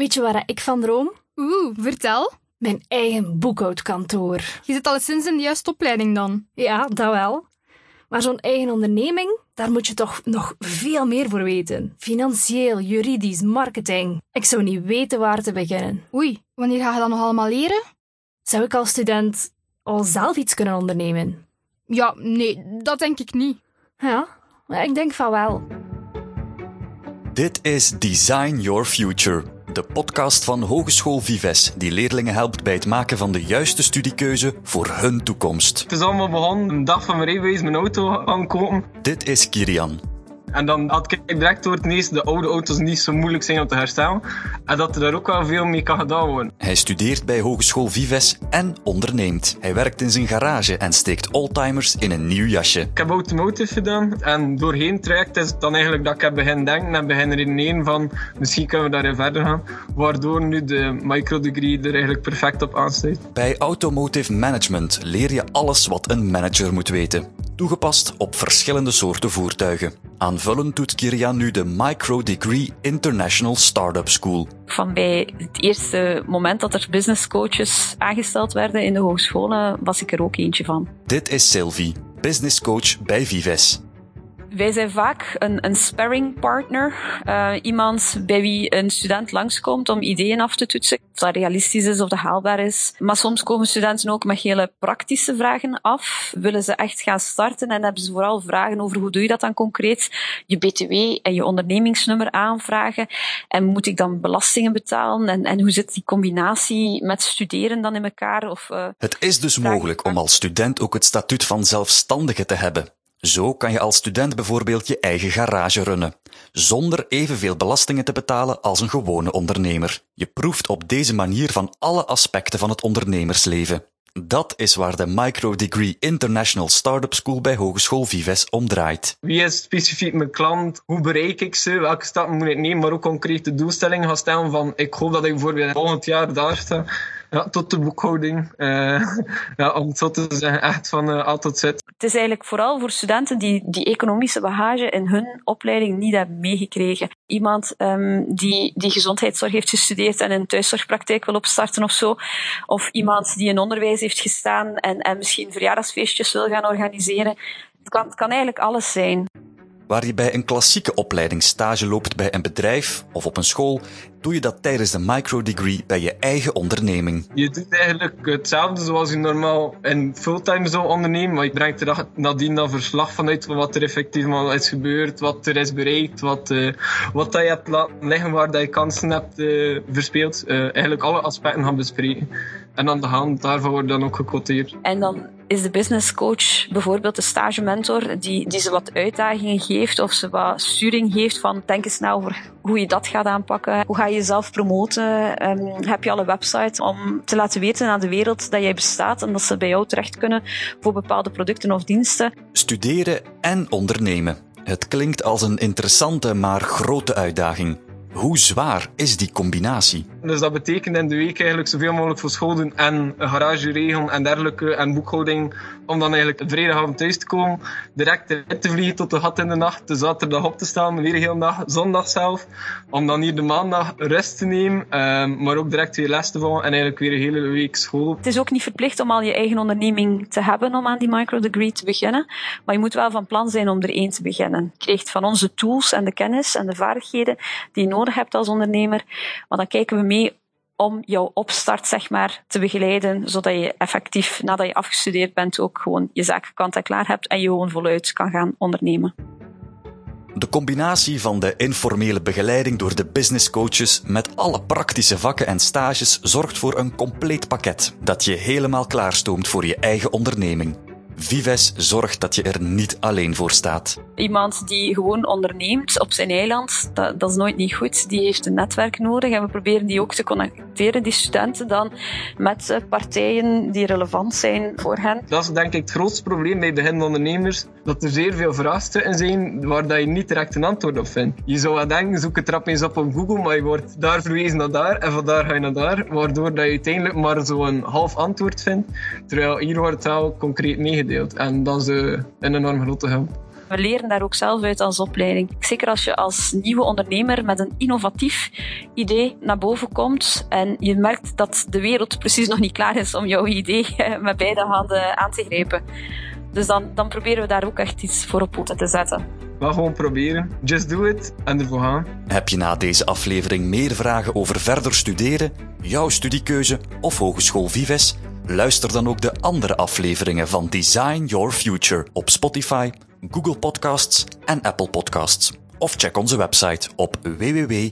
Weet je waar ik van droom? Oeh, vertel. Mijn eigen boekhoudkantoor. Je zit al sinds in de juiste opleiding dan. Ja, dat wel. Maar zo'n eigen onderneming, daar moet je toch nog veel meer voor weten. Financieel, juridisch, marketing. Ik zou niet weten waar te beginnen. Oei, wanneer ga je dat nog allemaal leren? Zou ik als student al zelf iets kunnen ondernemen? Ja, nee, dat denk ik niet. Ja, ik denk van wel. Dit is Design Your Future, de podcast van Hogeschool Vives, die leerlingen helpt bij het maken van de juiste studiekeuze voor hun toekomst. Het is allemaal begonnen, een dag van mijn rijbewijs mijn auto aankomen. Dit is Kirian. En dan had ik direct door het nieuws de oude auto's niet zo moeilijk zijn om te herstellen. En dat er daar ook wel veel mee kan gedaan worden. Hij studeert bij Hogeschool Vives en onderneemt. Hij werkt in zijn garage en steekt oldtimers in een nieuw jasje. Ik heb automotive gedaan. En doorheen traject is het dan eigenlijk dat ik heb begin denken en begin redeneren van misschien kunnen we daarin verder gaan. Waardoor nu de microdegree er eigenlijk perfect op aansluit. Bij Automotive Management leer je alles wat een manager moet weten. Toegepast op verschillende soorten voertuigen. Aanvullend doet Kirian nu de Micro Degree International Startup School. Van bij het eerste moment dat er business coaches aangesteld werden in de hogescholen, was ik er ook eentje van. Dit is Sylvie, business coach bij Vives. Wij zijn vaak een, een sparring partner. Uh, iemand bij wie een student langskomt om ideeën af te toetsen. Of dat realistisch is of dat haalbaar is. Maar soms komen studenten ook met hele praktische vragen af. Willen ze echt gaan starten en hebben ze vooral vragen over hoe doe je dat dan concreet? Je BTW en je ondernemingsnummer aanvragen. En moet ik dan belastingen betalen? En, en hoe zit die combinatie met studeren dan in elkaar? Of, uh, Het is dus mogelijk om als student ook het statuut van zelfstandige te hebben. Zo kan je als student bijvoorbeeld je eigen garage runnen, zonder evenveel belastingen te betalen als een gewone ondernemer. Je proeft op deze manier van alle aspecten van het ondernemersleven. Dat is waar de Micro Degree International Startup School bij Hogeschool Vives om draait. Wie is specifiek mijn klant? Hoe bereik ik ze? Welke stappen moet ik nemen? Maar ook concrete doelstellingen gaan stellen van ik hoop dat ik bijvoorbeeld volgend jaar daar sta. Ja, tot de boekhouding. Uh, ja, om het zo te zeggen, echt van uh, A tot Z. Het is eigenlijk vooral voor studenten die die economische bagage in hun opleiding niet hebben meegekregen. Iemand um, die, die gezondheidszorg heeft gestudeerd en een thuiszorgpraktijk wil opstarten of zo. Of iemand die in onderwijs heeft gestaan en, en misschien verjaardagsfeestjes wil gaan organiseren. Het kan, het kan eigenlijk alles zijn. Waar je bij een klassieke opleiding stage loopt bij een bedrijf of op een school, doe je dat tijdens de microdegree bij je eigen onderneming. Je doet eigenlijk hetzelfde zoals je normaal in fulltime zou ondernemen, maar je brengt er nadien dan verslag vanuit van wat er effectief is gebeurd, wat er is bereikt, wat, uh, wat dat je hebt laten liggen, waar dat je kansen hebt uh, verspeeld. Uh, eigenlijk alle aspecten gaan bespreken. En aan de hand daarvan wordt dan ook gequoteerd. En dan is de business coach bijvoorbeeld de stage mentor die, die ze wat uitdagingen geeft of ze wat sturing geeft van denk eens na over hoe je dat gaat aanpakken. Hoe ga je jezelf promoten? Um, heb je al een website om te laten weten aan de wereld dat jij bestaat en dat ze bij jou terecht kunnen voor bepaalde producten of diensten? Studeren en ondernemen. Het klinkt als een interessante maar grote uitdaging. Hoe zwaar is die combinatie? Dus dat betekent in de week eigenlijk zoveel mogelijk voor school doen en een garage regelen en dergelijke en boekhouding. Om dan eigenlijk vrijdagavond thuis te komen, direct eruit te vliegen tot de gat in de nacht, de zaterdag op te staan, weer heel dag, zondag zelf. Om dan hier de maandag rust te nemen, um, maar ook direct weer les te volgen en eigenlijk weer een hele week school. Het is ook niet verplicht om al je eigen onderneming te hebben om aan die microdegree te beginnen. Maar je moet wel van plan zijn om er één te beginnen. Je krijgt van onze tools en de kennis en de vaardigheden die je hebt als ondernemer. Maar dan kijken we mee om jouw opstart zeg maar, te begeleiden, zodat je effectief nadat je afgestudeerd bent ook gewoon je zaken kant en klaar hebt en je gewoon voluit kan gaan ondernemen. De combinatie van de informele begeleiding door de business coaches met alle praktische vakken en stages zorgt voor een compleet pakket dat je helemaal klaarstoomt voor je eigen onderneming. Vives zorgt dat je er niet alleen voor staat. Iemand die gewoon onderneemt op zijn eiland, dat, dat, is nooit niet goed. Die heeft een netwerk nodig en we proberen die ook te connecteren, die studenten dan, met partijen die relevant zijn voor hen. Dat is denk ik het grootste probleem bij beginnende ondernemers, dat er zeer veel vraagstukken zijn waar dat je niet direct een antwoord op vindt. Je zou wel denken, zoek het trap eens op op Google, maar je wordt daar verwezen naar daar en van daar ga je naar daar, waardoor dat je uiteindelijk maar zo'n half antwoord vindt, terwijl hier wordt het wel concreet meegedeeld. En dat is uh, een enorm grote help. We leren daar ook zelf uit als opleiding. Zeker als je als nieuwe ondernemer met een innovatief idee naar boven komt en je merkt dat de wereld precies nog niet klaar is om jouw idee met beide handen aan te grijpen. Dus dan, dan proberen we daar ook echt iets voor op poten te zetten. Maar gewoon proberen. Just do it en ervoor gaan. Heb je na deze aflevering meer vragen over verder studeren, jouw studiekeuze of Hogeschool Vives? Luister dan ook de andere afleveringen van Design Your Future op Spotify, Google Podcasts en Apple Podcasts. Of check onze website op www.vives.be.